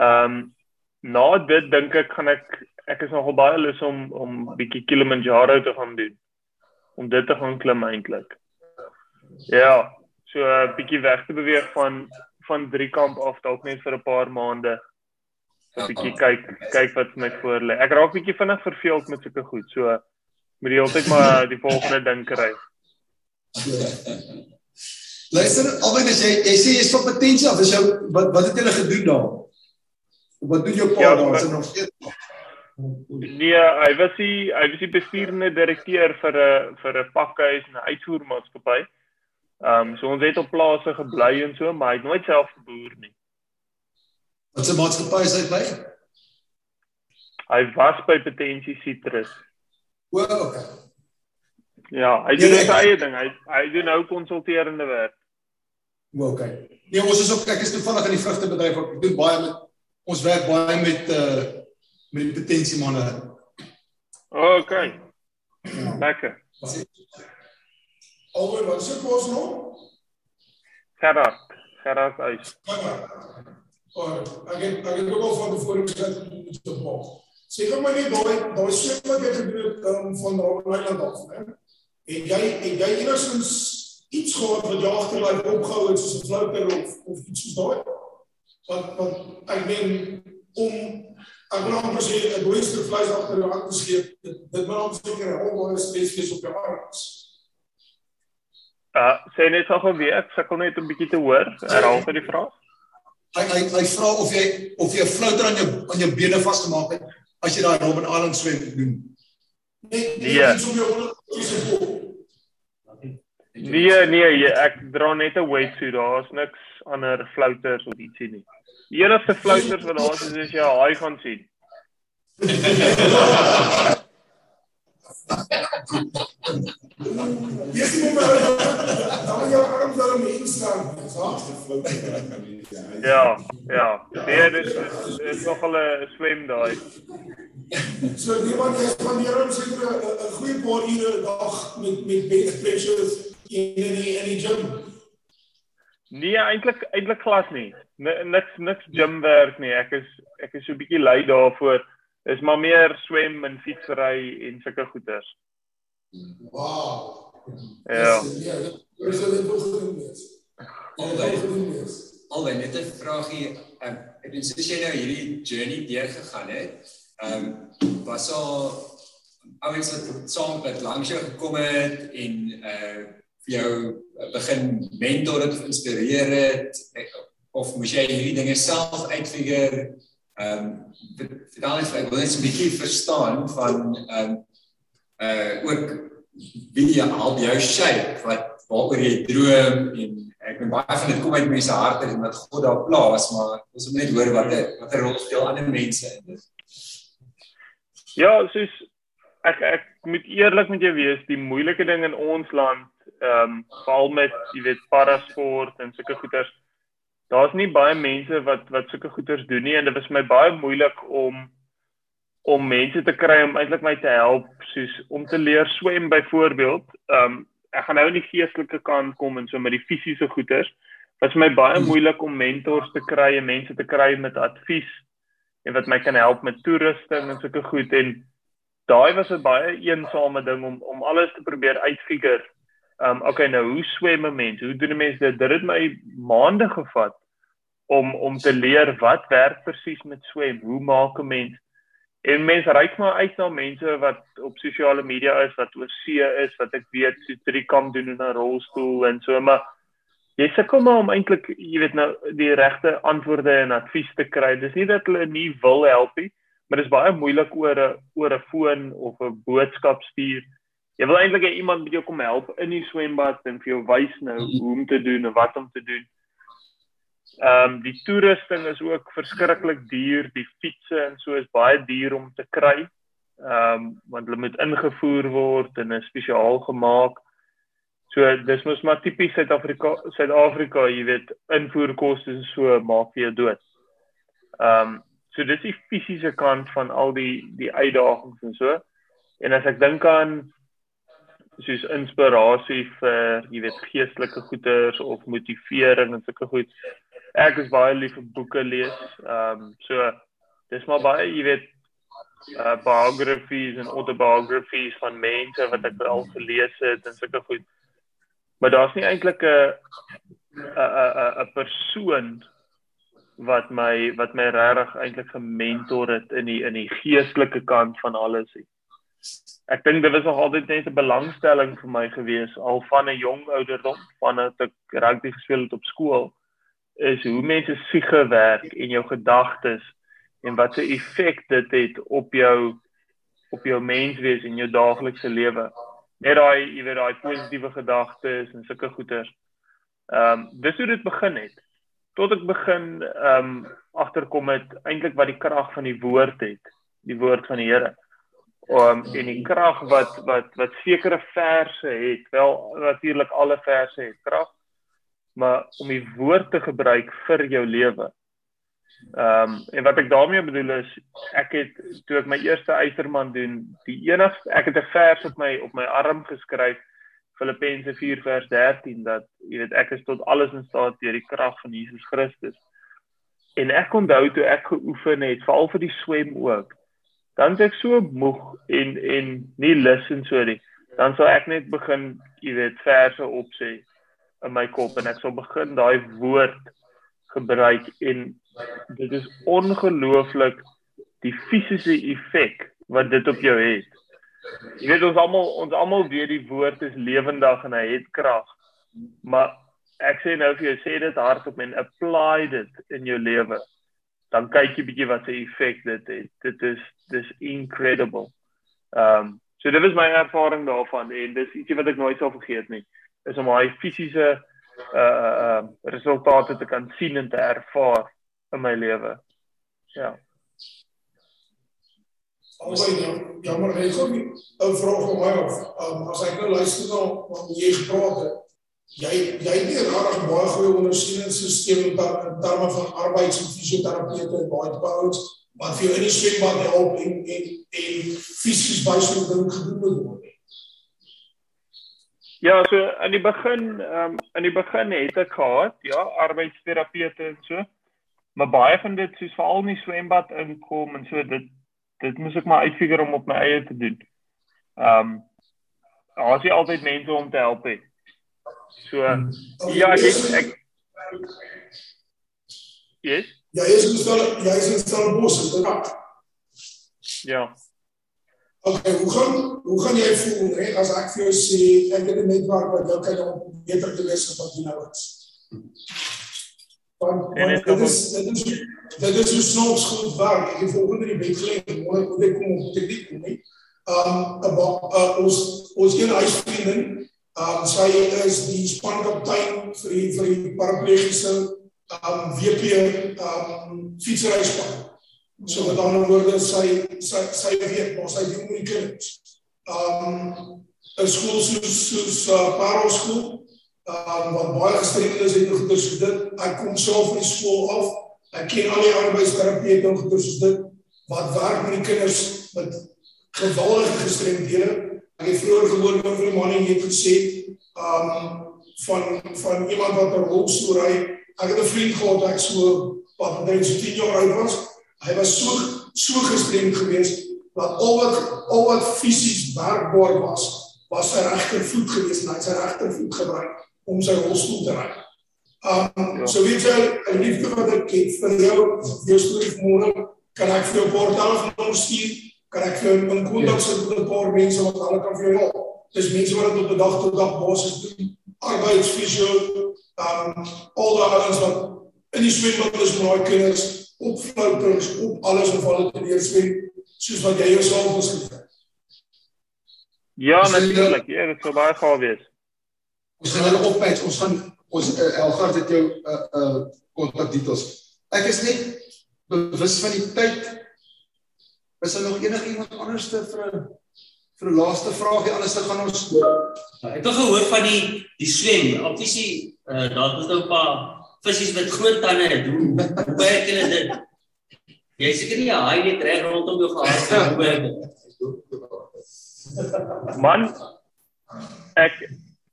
Ehm um, na dit dink ek gaan ek ek is nogal baie lus om om bietjie Kilimanjaro te gaan doen. Om dit te gaan klim eintlik. Ja, so 'n uh, bietjie weg te beweeg van van drie kamp af dalk net vir 'n paar maande. 'n bietjie kyk kyk wat my voor lê. Ek raak bietjie vinnig verveeld met sulke goed. So moet die hele tyd maar die volgende ding kry. Luister, albei as jy jy sê jy stop potensie af, is jou wat wat het julle gedoen daar? Wat doen jou pa Ja, daar? Is dit nog steeds? Nee, hy was die hy was die bestuurende direkteur vir 'n vir 'n pakhuis en 'n uitvoermaatskappy. Ehm um, so ons het op plase gebly en so, maar hy het nooit self geboer nie. Wat se maatskappy is hy by? Hy was by Potensie Citrus. O, okay. Ja, hy Nee, doen nee, sy ek- eie ding. Hy hy doen nou konsulterende werk. O, okay. Nee, ons is ook ek is toevallig in die vrugtebedryf. Ek doen baie met ons werk baie met uh met die potensie manne. Okay. Lekker. Albei wat se kos nog? Gerard. Gerard huis. Oh, ek het ek het ook al van tevore gesê met die bal. Sê gou maar net daai daai swem wat jy gedoen het um, van Robbenland af, né? En jy en jy enigstens iets gehad wat jy agterlaai opgehou het soos 'n flouter of of iets soos daai? Wat wat ek meen om ek wil amper sê 'n stuk vleis agter jou hand te skiep, dit dit moet amper seker 'n hol baie spesifiek op jou arms. Uh sê net gou weer, ek sukkel net 'n bietjie te hoor. Herhaal vir die vraag. Hy hy hy vra of jy of jy 'n flouter aan jou aan jou bene vasgemaak het as jy daai Robben Island swem doen. Nee. iets om jou onder te kop. Nee, nee, jy- ek dra net 'n wetsuit. Daar's niks ander flouters of ietsie nie. Die enigste flouters wat daar is is as jy 'n haai gaan sien. Jy sien maar dan jou arms daar om in staan. Ja, ja. Nee, dit is is nogal 'n swem daai. So die man jy spandeer hom seker 'n 'n goeie paar ure 'n dag met met bench presses in die in die gym. Nee, eintlik eintlik glas nie. Niks niks gymwerk nie. Ek is ek is so 'n bietjie lui daarvoor. Is maar meer swem en fietsry en sulke goeters. Wow. Ja. Ja, dit is dit wil gedoen wees. Albei. Gedoen wees. Albei net 'n vraagie. Ehm ek bedoel soos jy nou hierdie journey deurgegaan het, ehm was al ouens wat saam met langs jou gekom het en uh vir jou begin mentor het of inspireer het eh, of moes jy hierdie dinge self uitfigure? Ehm vertel net vir ek wil net 'n bietjie verstaan van ehm uh ook wie jy help jou shape wat waaroor jy droom en ek ben baie van dit kom uit mense harte en wat God daar plaas maar ons moet net hoor wat 'n wat 'n rol speel ander mense in dit. Ja, soos ek ek moet eerlik met jou wees, die moeilike ding in ons land, ehm um, veral met jy weet parasport en sulke goeters. Daar's nie baie mense wat wat sulke goeters doen nie en dit was my baie moeilik om om mense te kry om eintlik my te help soos om te leer swem byvoorbeeld. Ehm um, ek gaan nou in die geestelike kant kom en so met die fisiese goeters. Dit was my baie moeilik om mentors te kry en mense te kry met advies en wat my kan help met toerusting en sulke goed en daai was 'n baie eensame ding om om alles te probeer uitfigure. Um okay nou hoe swem 'n mens? Hoe doen 'n mens dit? Dit het my maande gevat om om te leer wat werk presies met swem. Hoe maak 'n mens? En mense reik maar uit na mense wat op sosiale media is wat oor see is wat ek weet so drie kam doen in 'n rolstoel en so maar jy sukkel maar om eintlik jy weet nou die regte antwoorde en advies te kry. Dis nie dat hulle nie wil help nie, maar dit is baie moeilik oor 'n oor 'n foon of 'n boodskap stuur. Jy wil eintlik hê iemand moet jou kom help in die swembad en vir jou wys nou hoe om te doen en wat om te doen. Ehm um, die toerusting is ook verskriklik duur. Die fietsse en so is baie duur om te kry. Ehm um, want hulle moet ingevoer word en is spesiaal gemaak. So dis mos maar tipies Suid-Afrika Suid-Afrika, jy weet, invoerkoste en so maak vir jou dood. Ehm um, so dis die fisiese kant van al die die uitdagings en so. En as ek dink aan soos inspirasie vir jy weet geestelike goeders of motivering en sulke goed. Ek is baie lief vir boeke lees. Ehm um, so dis maar baie, jy weet, uh biographies en autobiographies van mense wat ek al gelees het en sulke goed. Maar daar's nie eintlik 'n 'n 'n 'n persoon wat my wat my regtig eintlik gementor het in die in die geestelike kant van alles. Ek dink dit was nog altyd net 'n belangstelling vir my gewees al van 'n jong ouderdom vanaf ek rugby gespeel het op skool is hoe mense siege werk en jou gedagtes en wat 'n effek dit het op jou op jou menswees en jou daaglikse lewe. Net daai, jy weet daai positiewe gedagtes en sulke goeters. Ehm um, dis hoe dit begin het. Tot ek begin ehm um, agterkom het eintlik wat die krag van die woord het, die woord van die Here. Ehm um, en die krag wat wat wat sekere verse het, wel natuurlik alle verse het krag, maar om die woord te gebruik vir jou lewe. Ehm um, en wat ek daarmee bedoel is ek het toe ek my eerste eiserman doen, die enigste ek het 'n vers op my op my arm geskryf Filippense 4 vers 13 dat jy weet ek is tot alles in staat deur die krag van Jesus Christus. En ek onthou toe ek geoefen het, veral vir die swem ook. Dan ek so moeg en en nie lus en so nie. Dan sou ek net begin, jy weet, verse opsê in my kop en ek sou begin daai woord gebruik en dit is ongelooflik die fisiese effek wat dit op jou het. Jy weet ons almal ons almal weet die woord is lewendig en hy het krag. Maar ek sê nou vir jou sê dit hardop en apply dit in jou lewe. Dan kyk jy bietjie wat se effek dit het. Dit is dis incredible. Ehm um, so dit was my ervaring daarvan en dis ietsie wat ek nooit sal vergeet nie. Is om daai fisiese uh uh resultate te kan sien en te ervaar in my lewe. Ja. Alsy nou, jammer hy kom 'n vraag van my af. Um, as ek nou luister na wat jy gepraat het, jy jy het nie regtig baie goeie ondersteuningssisteem in terme van arbeids- en fisioterapeute en baie bouers wat vir jou in die swembad help en en en fisies ding gedoen moet word. Ja, so in die begin, ehm um, in die begin het ek gehad, ja, arbeidsterapeute en so. Maar baie van dit soos veral in die swembad inkom en so dit dit moes ek maar uitfigure om op my eie te doen. Ehm um, daar's nie altyd mense om te help nie. So ja, ek ek Yes. Ja, jy is gestel, jy is gestel bos, dit is. Ja. Okay, hoe gaan hoe gaan jy voel hè as ek vir jou sê ek het 'n netwerk wat jou kan help om beter te wees as wat jy nou is? Want dit is dit is dit is so snaaks goed werk. Ek het volgende in die bed gelê môre moet ek kom op te dik kom nie. Um uh, ons ons een huisvriendin, um sy is die spankaptein vir die, vir die paraplegiese um WP um fietsryspan. So met ander woorde sy sy sy weet wat sy doen met die kinders. Um 'n skool soos soos uh, Parelskool, um wat baie gestremd is en goeie so dit. Ek kom self van die skool af. Ek ken al die arbeidsterapeute en goeie so dit wat werk met die kinders met geweldige gestremdhede. Ek het vroeër gehoor oor vir die man en jy het gesê um van van iemand wat 'n rolstoel ry. Ek het 'n vriend gehad wat so wat so 10 jaar oud was hy was so so gestremd geweest dat al wat al wat fisies werkbaar was was sy regtervoet geweest en hy sy regtervoet gebruik om sy rolstoel te ry. Um ja. so weet jy 'n liefde wat ek het vir jou jou storie môre kan ek vir jou portaal stuur kan ek vir jou 'n kontak sit met 'n paar mense wat hulle kan vir jou help. Dis mense wat dit op 'n dag tot dag basis doen arbeidsfisio um al daai ouens wat in die swembad is met daai kinders opvloutings op alles of hulle te leer swem soos wat jy jouself beskryf. Ja, natuurlik. Ja, dit sou baie gaaf wees. Ons gaan hulle opmatch. Ons gaan ons uh, Elgard het jou uh uh kontak details. Ek is net bewus van die tyd. Is daar nog enige iemand anders te vir vir 'n laaste vraagie anders te gaan ons ja, Ek het gehoor van die die swem. Obviously, uh daar is nou 'n paar visse met groot tande het. Hoe baie kan dit? Jy seker nie 'n haai net reg rondom jou gehad nie. Man ek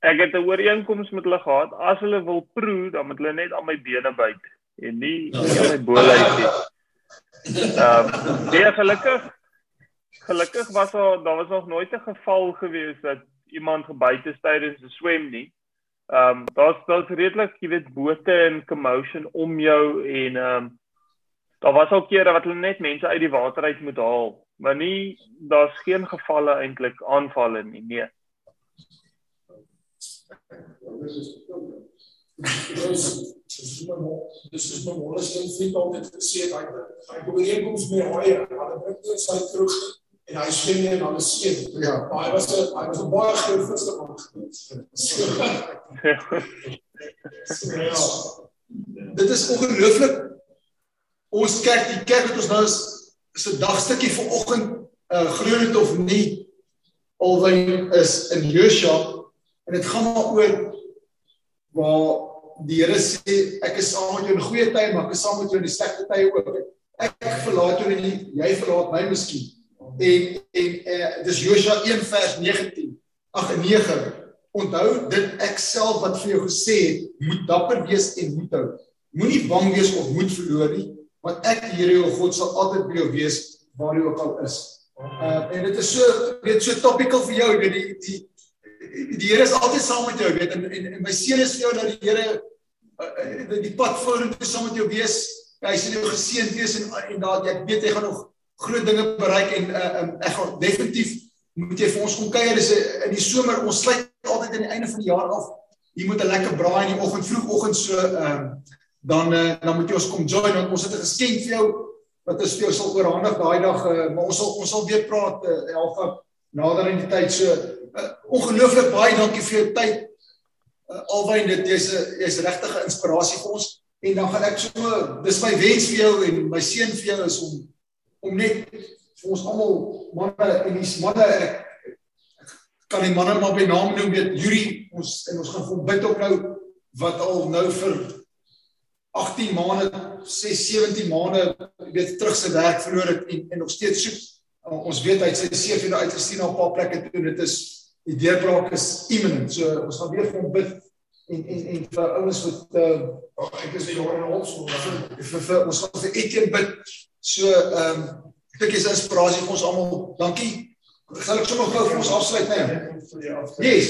ek het 'n ooreenkoms met hulle gehad. As hulle wil proe, dan moet hulle net aan my bene byt en nie ja. aan my bolyf nie. Ehm um, nee, gelukkig gelukkig was daar daar was nog nooit 'n geval gewees dat iemand gebuite is tydens 'n swem nie. Ehm um, daar's daar's redelik, jy weet, bote en commotion om jou en ehm um, daar was al kere wat hulle net mense uit die water uit moet haal, maar nie daar's geen gevalle eintlik aanvalle nie. Nee. Dis is my mooiste vriend altyd gesê hy hy probeer kom vir my haai, maar hy bring net sy terug en hy swem nie en dan is seën. Ja, maar hy was 'n hy was 'n baie groot visserman. ja. Dit is ongelooflik. Ons kerk, die kerk wat ons nou is, 'n dagstukkie vanoggend, uh glo dit of nie, alwen is in Josua en dit gaan maar oor waar die Here sê ek is saam met jou in goeie tye, maar ek is saam met jou in die slegte tye ook. Ek verlaat jou nie, jy verlaat my miskien. En en uh, dis Josua 1 vers 19. Ag 9. Onthou dit ek self wat vir jou gesê het, moet dapper wees en moed hou. Moenie bang wees of moed verloor nie, want ek die Here jou God sal altyd by jou wees waar jy ook al is. Uh en dit is so weet so topical vir jou, weet die die die Here is altyd saam met jou, weet en en, en my seun is vir jou dat die Here uh, die pad vorentoe saam met jou wees. Hy sien jou geseënd wees en en daar ek weet jy gaan nog groot dinge bereik en uh, um, ek gaan definitief moet jy vir ons kom kuier. Dis in die somer ons sluit altyd aan die einde van die jaar af. Jy moet 'n lekker braai in die oggend vroegoggend so ehm uh, dan uh, dan moet jy ons kom join. Want ons het 'n geskenk vir jou wat ons vir jou sal oorhandig daai dag uh, maar ons sal ons sal weer praat uh, Elfa nader in die tyd. So uh, ongelooflik baie dankie vir jou tyd. Uh, alwyn dit jy's 'n jy's regtig 'n inspirasie vir ons. En dan gaan ek so dis my wens vir jou en my seën vir jou is om om net vir ons almal manne en die manne ek, ek kan die manne maar by naam noem weet Yuri ons en ons gaan vir hom bid op nou wat al nou vir 18 maande 6 17 maande weet terug sy werk verloor het en en nog steeds soek ons weet hy het sy CV nou uitgestuur na 'n paar plekke toe dit is die deurbraak is imminent. So ons gaan weer vir hom bid en en en vir ouens wat uh, ek is hier in ons vir vir ons gaan vir Etienne bid so ehm um, ek dink dis inspirasie vir ons almal. Dankie. Sal ek sommer gou vir ons afsluit net yes.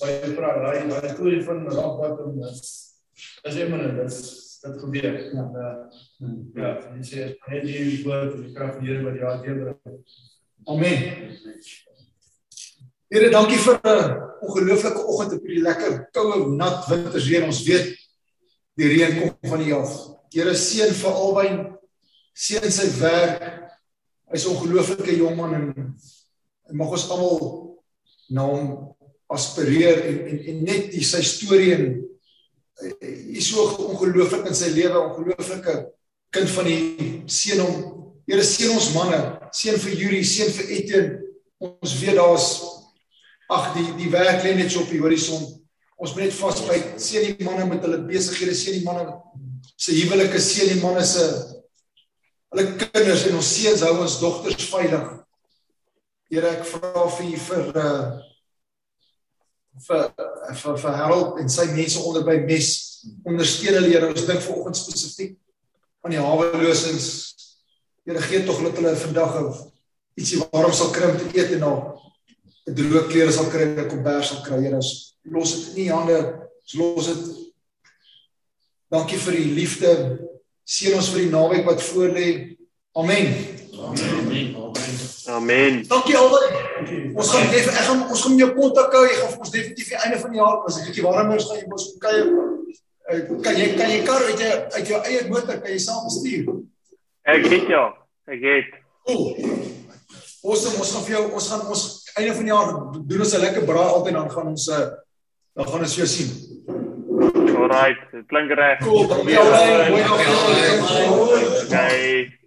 Baie praat daai daai storie van Rabat en as jy maar dit dit gebeur. Ja. Ja jy sê net die woord die krag die Here wat jou deur amen. Here dankie vir 'n ongelooflike oggend op hierdie lekker koue nat winterreën. Ons weet die reën kom van die af. Here seën vir albei seën sy werk. Hy's 'n ongelooflike jong man en, en mag ons almal na hom aspireer en en, en net die sy storie en hy is so ongelooflik in sy lewe, ongelooflike kind van die seën hom. Here seën ons manne, seën vir Yuri, seën vir Etienne. Ons weet daar's ag die die werk lê net so op die horison. Ons moet net vasbyt. Seën die manne met hulle besighede, seën die manne se huwelike, seën die manne se hulle kinders en ons seuns hou ons dogters veilig. Here, ek vra vir u vir uh vir vir vir help en sy mense onder by mes ondersteun hulle Here. Ons dink vanoggend spesifiek aan die hawelosings. Here, gee tog dat hulle vandag ietsie warm sal kry om te eet en nou 'n droë klere sal kry, 'n kombers sal kry. Here, los dit in u hande. Los dit. Dankie vir u liefde. Seën ons vir die naweek wat voorlê. Amen. Amen. Amen. Dankie albei. Ons gaan net ek gaan ons gaan jou kontak hou. Jy gaan vir ons definitief die einde van die jaar as 'n bietjie warmer is, gaan jy mos kuier. Kan jy kan jy kar uit jou uit jou eie motor kan jy saam bestuur? Ek het ja. Ek het. Cool. Ons ons gaan vir jou ons gaan ons einde van die jaar doen ons 'n lekker braai altyd dan gaan ons uh, dan gaan ons jou sien. Alright, klink reg. Cool, dankie albei. Mooi dag. Bye.